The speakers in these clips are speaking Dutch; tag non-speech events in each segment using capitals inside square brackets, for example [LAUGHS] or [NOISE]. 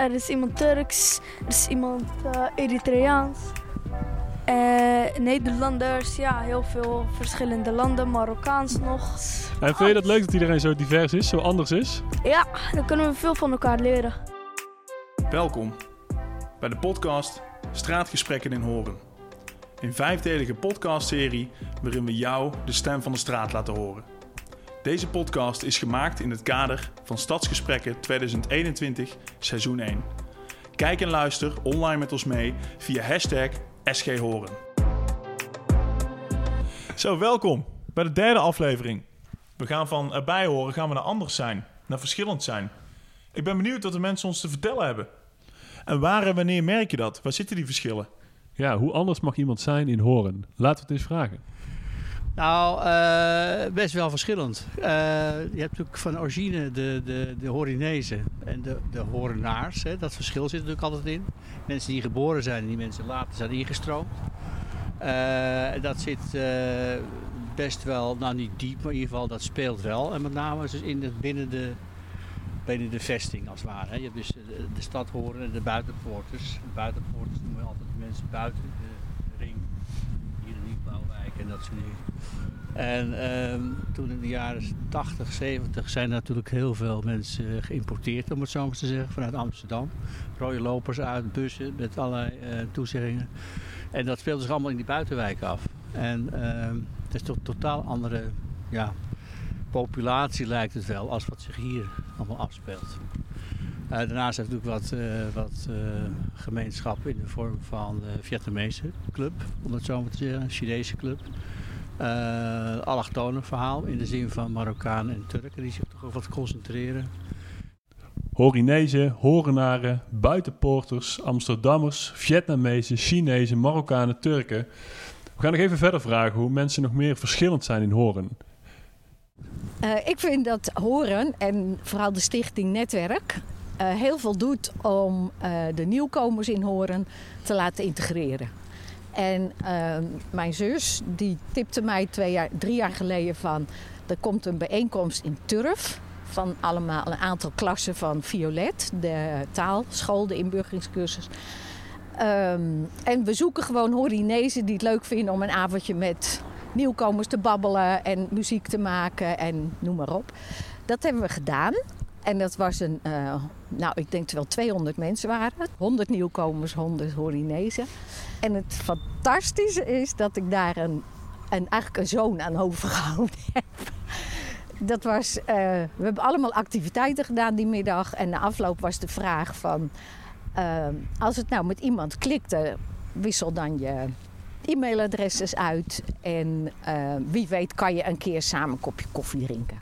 er is iemand Turks, er is iemand uh, Eritreaans. Uh, Nederlanders, ja, heel veel verschillende landen, Marokkaans nog. En vind je dat leuk dat iedereen zo divers is, zo anders is? Ja, dan kunnen we veel van elkaar leren. Welkom bij de podcast Straatgesprekken in Horen. Een vijfdelige podcastserie waarin we jou de stem van de straat laten horen. Deze podcast is gemaakt in het kader van Stadsgesprekken 2021 seizoen 1. Kijk en luister online met ons mee via hashtag SGHoren. Zo, welkom bij de derde aflevering. We gaan van erbij horen, gaan we naar anders zijn, naar verschillend zijn. Ik ben benieuwd wat de mensen ons te vertellen hebben. En waar en wanneer merk je dat? Waar zitten die verschillen? Ja, hoe anders mag iemand zijn in Horen? Laten we het eens vragen. Nou, uh, best wel verschillend. Uh, je hebt natuurlijk van origine de, de, de Horinezen en de, de Horenaars. Hè. Dat verschil zit natuurlijk altijd in. Mensen die geboren zijn en die mensen later zijn ingestroomd. Uh, dat zit best wel, nou niet diep, maar in ieder geval dat speelt wel. En met name dus in het, binnen, de, binnen de vesting als het ware. Hè. Je hebt dus de, de stad horen en de buitenpoorters. De noemen we altijd de mensen buiten de ring. Hier in Nieuwbouwwijk en ehm, toen in de jaren 80, 70 zijn natuurlijk heel veel mensen geïmporteerd, om het zo maar te zeggen, vanuit Amsterdam. Rode lopers uit, bussen met allerlei uh, toezeggingen. En dat speelde zich allemaal in die buitenwijk af. En uh, het is toch een totaal andere ja, populatie lijkt het wel, als wat zich hier allemaal afspeelt. Uh, daarnaast heeft het natuurlijk wat, uh, wat uh, gemeenschap in de vorm van de Vietnamese club, om het zo maar te zeggen, een Chinese club uh, allochtone verhaal in de zin van Marokkanen en Turken die zich toch ook wat concentreren. Horinezen, Horenaren, buitenpoorters, Amsterdammers, Vietnamezen, Chinezen, Marokkanen, Turken. We gaan nog even verder vragen hoe mensen nog meer verschillend zijn in Horen. Uh, ik vind dat Horen en vooral de stichting Netwerk heel veel doet om de nieuwkomers in Horen te laten integreren. En uh, mijn zus die tipte mij twee jaar, drie jaar geleden van... er komt een bijeenkomst in Turf van allemaal een aantal klassen van Violet, de taalschool, de inburgeringscursus. Um, en we zoeken gewoon Horinezen die het leuk vinden om een avondje met nieuwkomers te babbelen en muziek te maken en noem maar op. Dat hebben we gedaan. En dat was een, uh, nou ik denk wel 200 mensen waren het. 100 nieuwkomers, 100 Horinezen. En het fantastische is dat ik daar een, een, eigenlijk een zoon aan overgehouden [LAUGHS] heb. Dat was, uh, we hebben allemaal activiteiten gedaan die middag. En na afloop was de vraag van... Uh, als het nou met iemand klikte, wissel dan je e-mailadresses uit. En wie weet kan je een keer samen een kopje koffie drinken.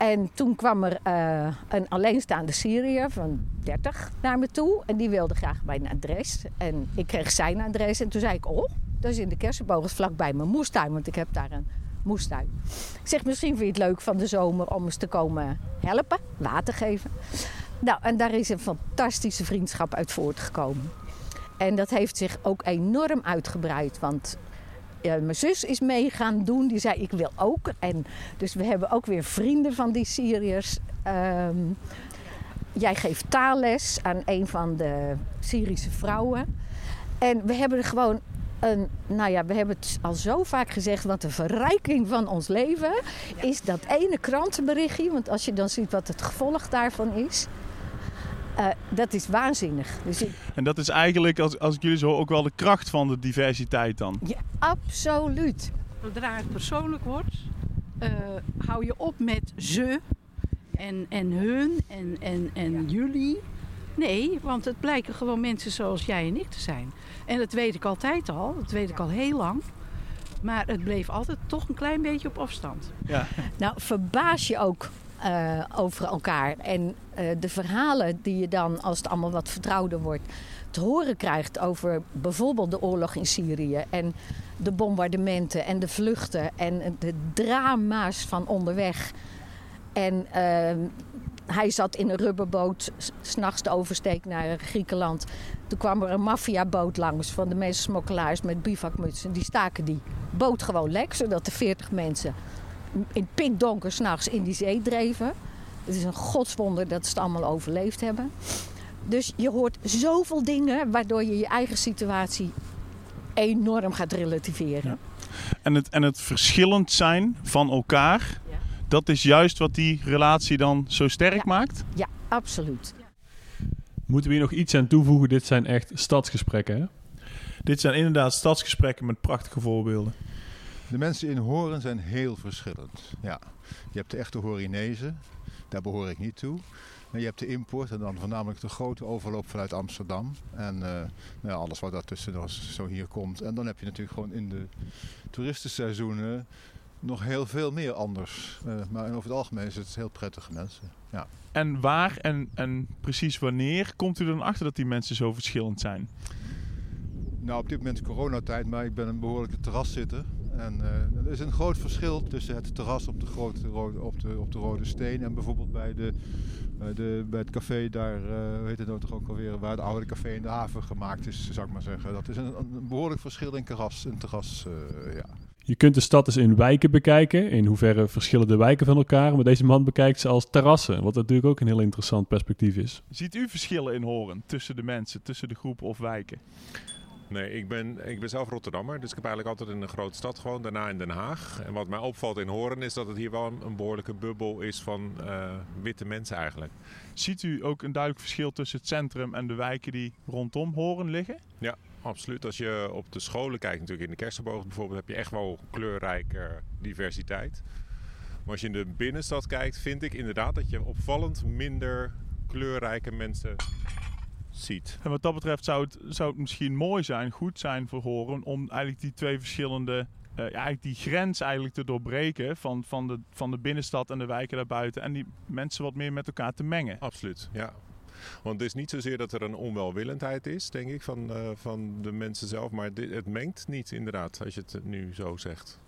En toen kwam er uh, een alleenstaande Syriër van 30 naar me toe. En die wilde graag mijn adres. En ik kreeg zijn adres. En toen zei ik, oh, dat is in de Kersenboog, vlakbij mijn moestuin. Want ik heb daar een moestuin. Ik zeg, misschien vind je het leuk van de zomer om eens te komen helpen, water geven. Nou, en daar is een fantastische vriendschap uit voortgekomen. En dat heeft zich ook enorm uitgebreid. Want ja, mijn zus is mee gaan doen. Die zei, ik wil ook. En dus we hebben ook weer vrienden van die Syriërs. Um, jij geeft taalles aan een van de Syrische vrouwen. En we hebben er gewoon een, nou ja, we hebben het al zo vaak gezegd, wat de verrijking van ons leven is dat ene krantenberichtje. Want als je dan ziet wat het gevolg daarvan is. Uh, dat is waanzinnig. Dus ik... En dat is eigenlijk, als, als ik jullie zo ook wel de kracht van de diversiteit dan? Ja, absoluut. Zodra het persoonlijk wordt, uh, hou je op met ze en, en hun en, en, en ja. jullie. Nee, want het blijken gewoon mensen zoals jij en ik te zijn. En dat weet ik altijd al, dat weet ik al heel lang. Maar het bleef altijd toch een klein beetje op afstand. Ja. Nou, verbaas je ook uh, over elkaar. En uh, de verhalen die je dan, als het allemaal wat vertrouwder wordt, te horen krijgt over bijvoorbeeld de oorlog in Syrië en de bombardementen en de vluchten en de drama's van onderweg. En uh, hij zat in een rubberboot s'nachts de oversteek naar Griekenland. Toen kwam er een maffiaboot langs van de meeste smokkelaars met bivakmutsen. Die staken die boot gewoon lek, zodat de 40 mensen in pikdonker s'nachts in die zee dreven. Het is een godswonder dat ze het allemaal overleefd hebben. Dus je hoort zoveel dingen waardoor je je eigen situatie enorm gaat relativeren. En het, en het verschillend zijn van elkaar, Ja. dat is juist wat die relatie dan zo sterk Ja. maakt. Ja, absoluut. Moeten we hier nog iets aan toevoegen? Dit zijn echt stadsgesprekken, hè? Dit zijn inderdaad stadsgesprekken met prachtige voorbeelden. De mensen in Horen zijn heel verschillend. Ja. Je hebt de echte Horinezen, daar behoor ik niet toe. En je hebt de import en dan voornamelijk de grote overloop vanuit Amsterdam. En eh, nou ja, alles wat daartussen nog zo hier komt. En dan heb je natuurlijk gewoon in de toeristenseizoenen nog heel veel meer anders. Eh, maar over het algemeen is het heel prettige mensen. Ja. En waar en, en precies wanneer komt u dan achter dat die mensen zo verschillend zijn? Nou, op dit moment is coronatijd, maar ik ben een behoorlijke terraszitter. En eh, er is een groot verschil tussen het terras op de, grote rode, op de, op de Rode Steen en bijvoorbeeld bij, de, bij, de, bij het café daar, eh, hoe heet het nou toch ook alweer, waar het oude café in de haven gemaakt is, zou ik maar zeggen. Dat is een, een behoorlijk verschil in terras. In terras eh, ja. Je kunt de stad dus in wijken bekijken. In hoeverre verschillen de wijken van elkaar. Maar deze man bekijkt ze als terrassen. Wat natuurlijk ook een heel interessant perspectief is. Ziet u verschillen in Horen tussen de mensen, tussen de groepen of wijken? Nee, ik ben, ik ben zelf Rotterdammer, dus ik heb eigenlijk altijd in een grote stad gewoond, daarna in Den Haag. En wat mij opvalt in Horen is dat het hier wel een, een behoorlijke bubbel is van eh, witte mensen eigenlijk. Ziet u ook een duidelijk verschil tussen het centrum en de wijken die rondom Horen liggen? Absoluut. Als je op de scholen kijkt, natuurlijk in de Kersenboog bijvoorbeeld, heb je echt wel kleurrijke diversiteit. Maar als je in de binnenstad kijkt, vind ik inderdaad dat je opvallend minder kleurrijke mensen ziet. En wat dat betreft zou het, zou het misschien mooi zijn, goed zijn voor Horen om eigenlijk die twee verschillende, eh, ja, eigenlijk die grens eigenlijk te doorbreken van, van, de, van de binnenstad en de wijken daarbuiten en die mensen wat meer met elkaar te mengen. Absoluut, ja. Want het is niet zozeer dat er een onwelwillendheid is, denk ik, van, eh, van de mensen zelf. Maar dit, het mengt niet, inderdaad, als je het nu zo zegt.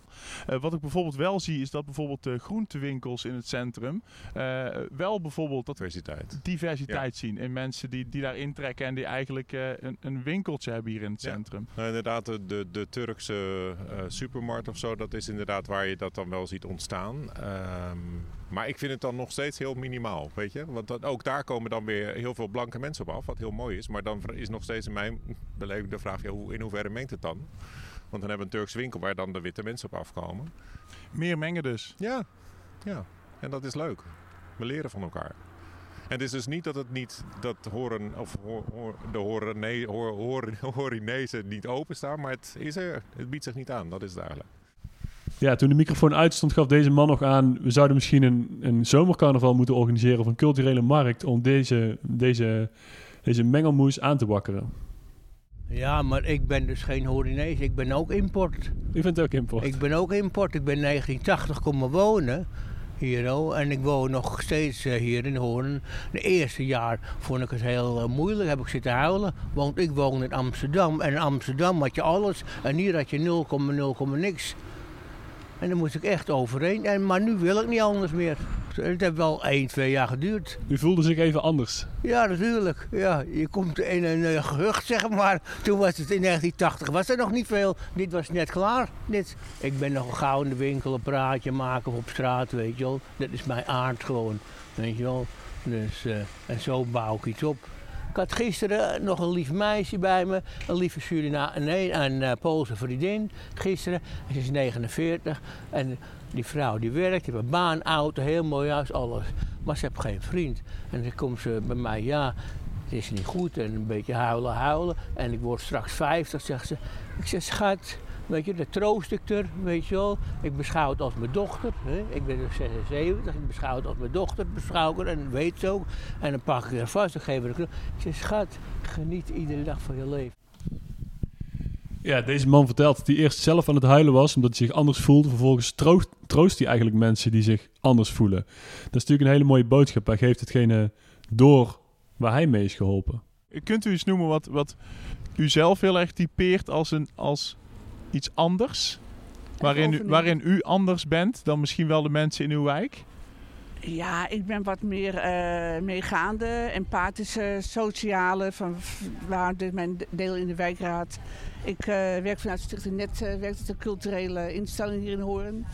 Eh, wat ik bijvoorbeeld wel zie is dat bijvoorbeeld de groentewinkels in het centrum eh, wel bijvoorbeeld dat Diversiteit. diversiteit zien in mensen die, die daar intrekken en die eigenlijk eh, een, een winkeltje hebben hier in het Ja. centrum. Nou, inderdaad, de, de, Turkse eh, supermarkt of zo, dat is inderdaad waar je dat dan wel ziet ontstaan. Ehm, maar ik vind het dan nog steeds heel minimaal, weet je. Want dan, ook daar komen dan weer heel veel blanke mensen op af, wat heel mooi is. Maar dan is nog steeds in mijn beleving de vraag, ja, hoe, in hoeverre mengt het dan? Want dan hebben we een Turkse winkel waar dan de witte mensen op afkomen. Meer mengen dus. Ja, ja. En dat is leuk. We leren van elkaar. En het is dus niet dat het niet dat horen of hoor, hoor- de horene, hoor, hoor, [LAUGHS] niet openstaan, maar het is er. Het biedt zich niet aan. Dat is het eigenlijk. Ja, toen de microfoon uitstond gaf deze man nog aan... we zouden misschien een, een zomercarnaval moeten organiseren... of een culturele markt om deze, deze, deze mengelmoes aan te wakkeren. Ja, maar ik ben dus geen Horinees. Ik ben ook import. U vindt het ook import? Ik ben ook import. Ik ben 1980 komen wonen hier. En ik woon nog steeds eh, hier in Hoorn. De eerste jaar vond ik het heel eh, moeilijk. Heb ik zitten huilen. Want ik woon in Amsterdam. En in Amsterdam had je alles. En hier had je 0,0, niks. En daar moest ik echt overheen. En, maar nu wil ik niet anders meer. Het heeft wel 1, 2 jaar geduurd. U voelde zich even anders. Ja, natuurlijk. Ja, je komt in een eh, gehucht, zeg maar. Toen was het in 1980, was er nog niet veel. Dit was net klaar. Dit. Ik ben nog gauw in de winkel een praatje maken of op straat, weet je wel. Dat is mijn aard gewoon, weet je wel. Dus, eh, en zo bouw ik iets op. Ik had gisteren nog een lief meisje bij me, een lieve Surina, nee, een eh, Poolse vriendin. Gisteren, ze is 49 en die vrouw die werkt, heeft een baan, auto, heel mooi huis, alles. Maar ze heeft geen vriend. En dan komt ze bij mij, ja, het is niet goed en een beetje huilen, huilen. En ik word straks 50, zegt ze. Ik zeg, schat, weet je, dat troost ik er, weet je wel. Ik beschouw het als mijn dochter, hè. ik ben dus 76, ik beschouw het als mijn dochter, beschouw ik er en weet ze ook. En dan pak ik er vast en geef een. Ik zeg, schat, geniet iedere dag van je leven. Ja, deze man vertelt dat hij eerst zelf aan het huilen was... omdat hij zich anders voelde. Vervolgens troost, troost hij eigenlijk mensen die zich anders voelen. Dat is natuurlijk een hele mooie boodschap. Hij geeft hetgene door waar hij mee is geholpen. Kunt u eens noemen wat, wat u zelf heel erg typeert als, een, als iets anders? Waarin u, waarin u anders bent dan misschien wel de mensen in uw wijk? Ja, ik ben wat meer eh meegaande, empathische, sociale, van waar de, mijn deel in de wijkraad. Ik eh, werk vanuit Stichting Net, het een culturele instelling hier in Hoorn.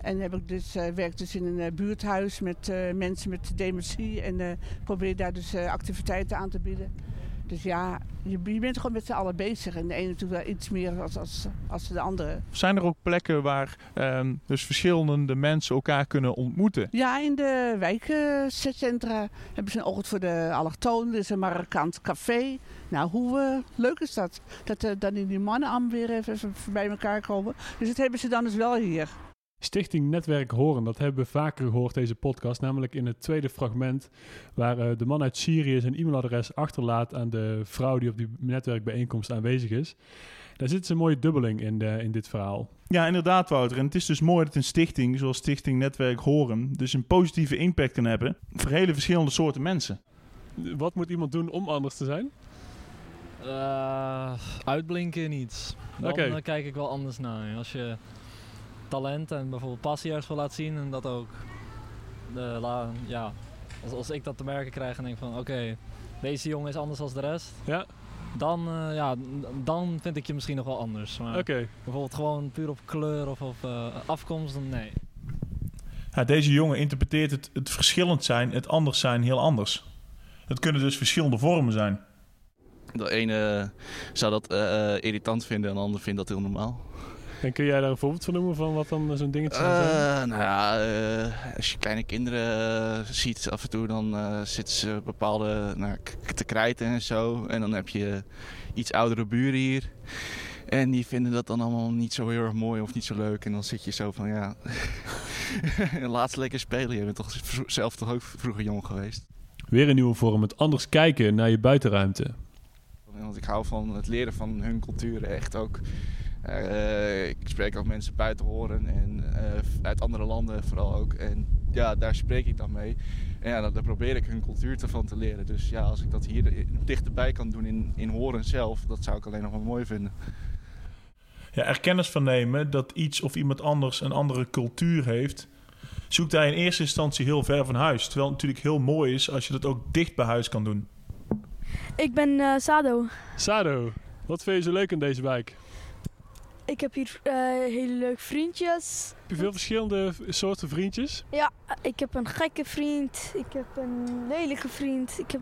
En heb ik dus, werk dus in een buurthuis met mensen met dementie. En probeer daar dus activiteiten aan te bieden. Dus ja, je, je bent gewoon met z'n allen bezig. En de ene doet wel iets meer als, als, als de andere. Zijn er ook plekken waar ehm, dus verschillende mensen elkaar kunnen ontmoeten? Ja, in de wijkcentra hebben ze een ochtend voor de allochtonen. Er is een Marokkaans café. Nou, hoe eh, leuk is dat? Dat uh, dan die mannen weer even, even bij elkaar komen. Dus dat hebben ze dan dus wel hier. Stichting Netwerk Horen, dat hebben we vaker gehoord deze podcast. Namelijk in het tweede fragment, waar uh, de man uit Syrië zijn e-mailadres achterlaat aan de vrouw die op die netwerkbijeenkomst aanwezig is. Daar zit een mooie dubbeling in, de, in dit verhaal. Ja, inderdaad, Wouter. En het is dus mooi dat een stichting zoals Stichting Netwerk Horen dus een positieve impact kan hebben voor hele verschillende soorten mensen. Wat moet iemand doen om anders te zijn? Uh, uitblinken niet. Dan okay. kijk ik wel anders naar. Als je talent en bijvoorbeeld passie ergens wil laten zien en dat ook. De, la, ja, als, als ik dat te merken krijg en denk van oké, okay, deze jongen is anders dan de rest. Ja. Dan, uh, ja, dan vind ik je misschien nog wel anders. Oké. Okay. Bijvoorbeeld gewoon puur op kleur of op uh, afkomst, dan nee. Ja, deze jongen interpreteert het, het verschillend zijn, het anders zijn heel anders. Het kunnen dus verschillende vormen zijn. De ene zou dat uh, irritant vinden en de ander vindt dat heel normaal. En kun jij daar een voorbeeld van noemen van wat dan zo'n dingetje zou zijn? Uh, nou ja, uh, als je kleine kinderen ziet af en toe, dan zitten ze bepaalde nou, te krijten en zo. En dan heb je iets oudere buren hier. En die vinden dat dan allemaal niet zo heel erg mooi of niet zo leuk. En dan zit je zo van, ja, [LAUGHS] laatst lekker spelen. Je bent toch zelf toch ook vroeger jong geweest. Weer een nieuwe vorm, het anders kijken naar je buitenruimte. Want ik hou van het leren van hun culturen echt ook. Uh, ik spreek ook mensen buiten horen en uh, uit andere landen vooral ook. En ja, daar spreek ik dan mee. En ja, daar probeer ik hun cultuur ervan te leren. Dus ja, als ik dat hier dichterbij kan doen in, in horen zelf, dat zou ik alleen nog wel mooi vinden. Ja, er kennis van nemen dat iets of iemand anders een andere cultuur heeft, zoekt hij in eerste instantie heel ver van huis. Terwijl het natuurlijk heel mooi is als je dat ook dicht bij huis kan doen. Ik ben uh, Sado. Sado, wat vind je zo leuk aan deze wijk? Ik heb hier uh, hele leuke vriendjes. Heb je veel verschillende soorten vriendjes? Ja, ik heb een gekke vriend. Ik heb een lelijke vriend. Ik heb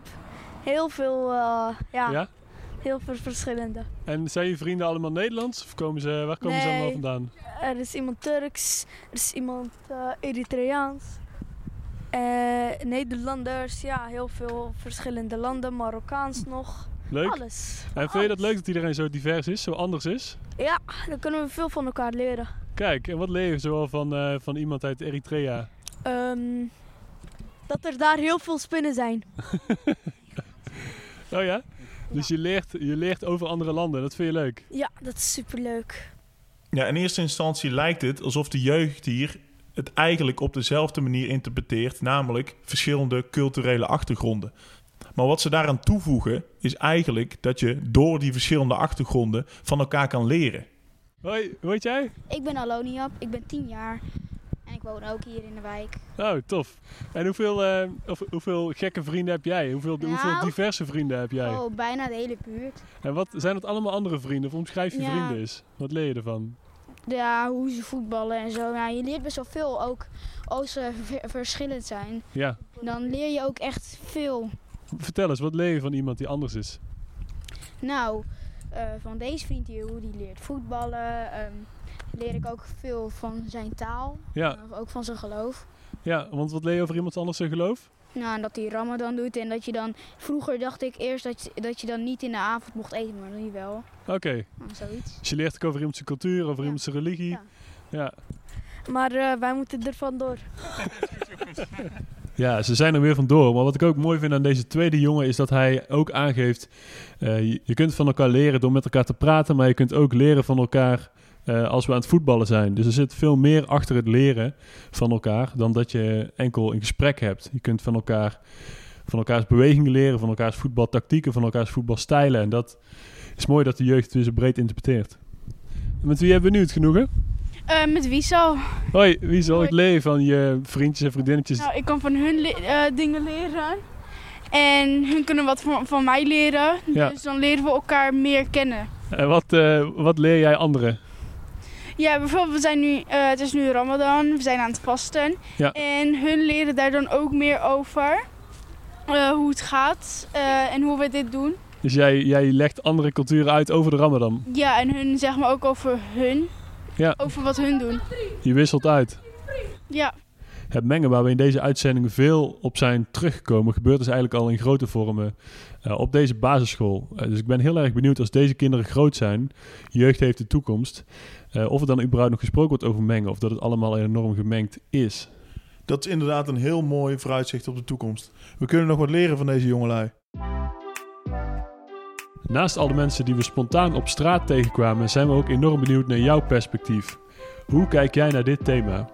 heel veel, uh, ja, ja, heel veel verschillende. En zijn je vrienden allemaal Nederlands? Of komen ze, waar komen nee, ze allemaal vandaan? Er is iemand Turks, er is iemand uh, Eritreaans. Nederlanders, ja, heel veel verschillende landen, Marokkaans nog. Leuk. Alles. En vind je dat leuk dat iedereen zo divers is, zo anders is? Ja, dan kunnen we veel van elkaar leren. Kijk, en wat leer je zoal van, uh, van iemand uit Eritrea? Um, dat er daar heel veel spinnen zijn. [LAUGHS] oh ja? Dus je leert, je leert over andere landen, dat vind je leuk? Ja, dat is superleuk. Ja, in eerste instantie lijkt het alsof de jeugd hier het eigenlijk op dezelfde manier interpreteert, namelijk verschillende culturele achtergronden. Maar wat ze daaraan toevoegen is eigenlijk dat je door die verschillende achtergronden van elkaar kan leren. Hoi, hoe heet jij? Ik ben Aloniap, ik ben 10 jaar en ik woon ook hier in de wijk. Oh, tof. En hoeveel, uh, of, hoeveel gekke vrienden heb jij? Hoeveel, nou, hoeveel diverse vrienden heb jij? Oh, bijna de hele buurt. En wat zijn het allemaal andere vrienden? Of omschrijf je ja. vrienden eens? Wat leer je ervan? Ja, hoe ze voetballen en zo. Nou, je leert best wel veel, ook als ze verschillend zijn. Ja. Dan leer je ook echt veel. Vertel eens, wat leer je van iemand die anders is? Nou, uh, van deze vriend hier, hoe die leert voetballen, um, leer ik ook veel van zijn taal. Ja. Ook van zijn geloof. Ja, want wat leer je over iemand anders zijn geloof? Nou, dat hij Ramadan doet en dat je dan... Vroeger dacht ik eerst dat je, dat je dan niet in de avond mocht eten, maar nu wel. Oké. Okay. Nou, zoiets. Dus je leert ook over iemand zijn cultuur, over ja. iemand zijn religie. Ja. ja. Maar uh, wij moeten er vandoor. [LAUGHS] Ja, ze zijn er weer vandoor. Maar wat ik ook mooi vind aan deze tweede jongen is dat hij ook aangeeft: uh, je, kunt van elkaar leren door met elkaar te praten, maar je kunt ook leren van elkaar uh, als we aan het voetballen zijn. Dus er zit veel meer achter het leren van elkaar dan dat je enkel een gesprek hebt. Je kunt van elkaar van elkaars bewegingen leren, van elkaars voetbaltactieken, van elkaars voetbalstijlen. En dat is mooi dat de jeugd het zo breed interpreteert. En met wie hebben we nu het genoegen? Uh, met Wiesel. Hoi, Wiesel. Ik leer van je vriendjes en vriendinnetjes. Nou, ik kan van hun le uh, dingen leren. En hun kunnen wat van, van mij leren. Ja. Dus dan leren we elkaar meer kennen. En wat, uh, wat leer jij anderen? Ja, bijvoorbeeld, we zijn nu, eh, het is nu Ramadan, we zijn aan het vasten. Ja. En hun leren daar dan ook meer over. eh, hoe het gaat eh, en hoe we dit doen. Dus jij, jij legt andere culturen uit over de Ramadan. Ja, en hun zeg maar ook over hun. Ja. Over wat hun doen. Je wisselt uit. Ja. Het mengen waar we in deze uitzending veel op zijn teruggekomen, gebeurt dus eigenlijk al in grote vormen eh, op deze basisschool. Eh, dus ik ben heel erg benieuwd als deze kinderen groot zijn, jeugd heeft de toekomst, eh, of er dan überhaupt nog gesproken wordt over mengen, of dat het allemaal enorm gemengd is. Dat is inderdaad een heel mooi vooruitzicht op de toekomst. We kunnen nog wat leren van deze jongelui. Naast al de mensen die we spontaan op straat tegenkwamen, zijn we ook enorm benieuwd naar jouw perspectief. Hoe kijk jij naar dit thema?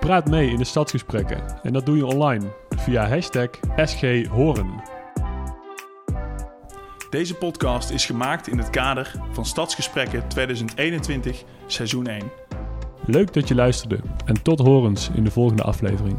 Praat mee in de stadsgesprekken en dat doe je online via hashtag SGHoren. Deze podcast is gemaakt in het kader van Stadsgesprekken 2021, seizoen 1. Leuk dat je luisterde en tot horens in de volgende aflevering.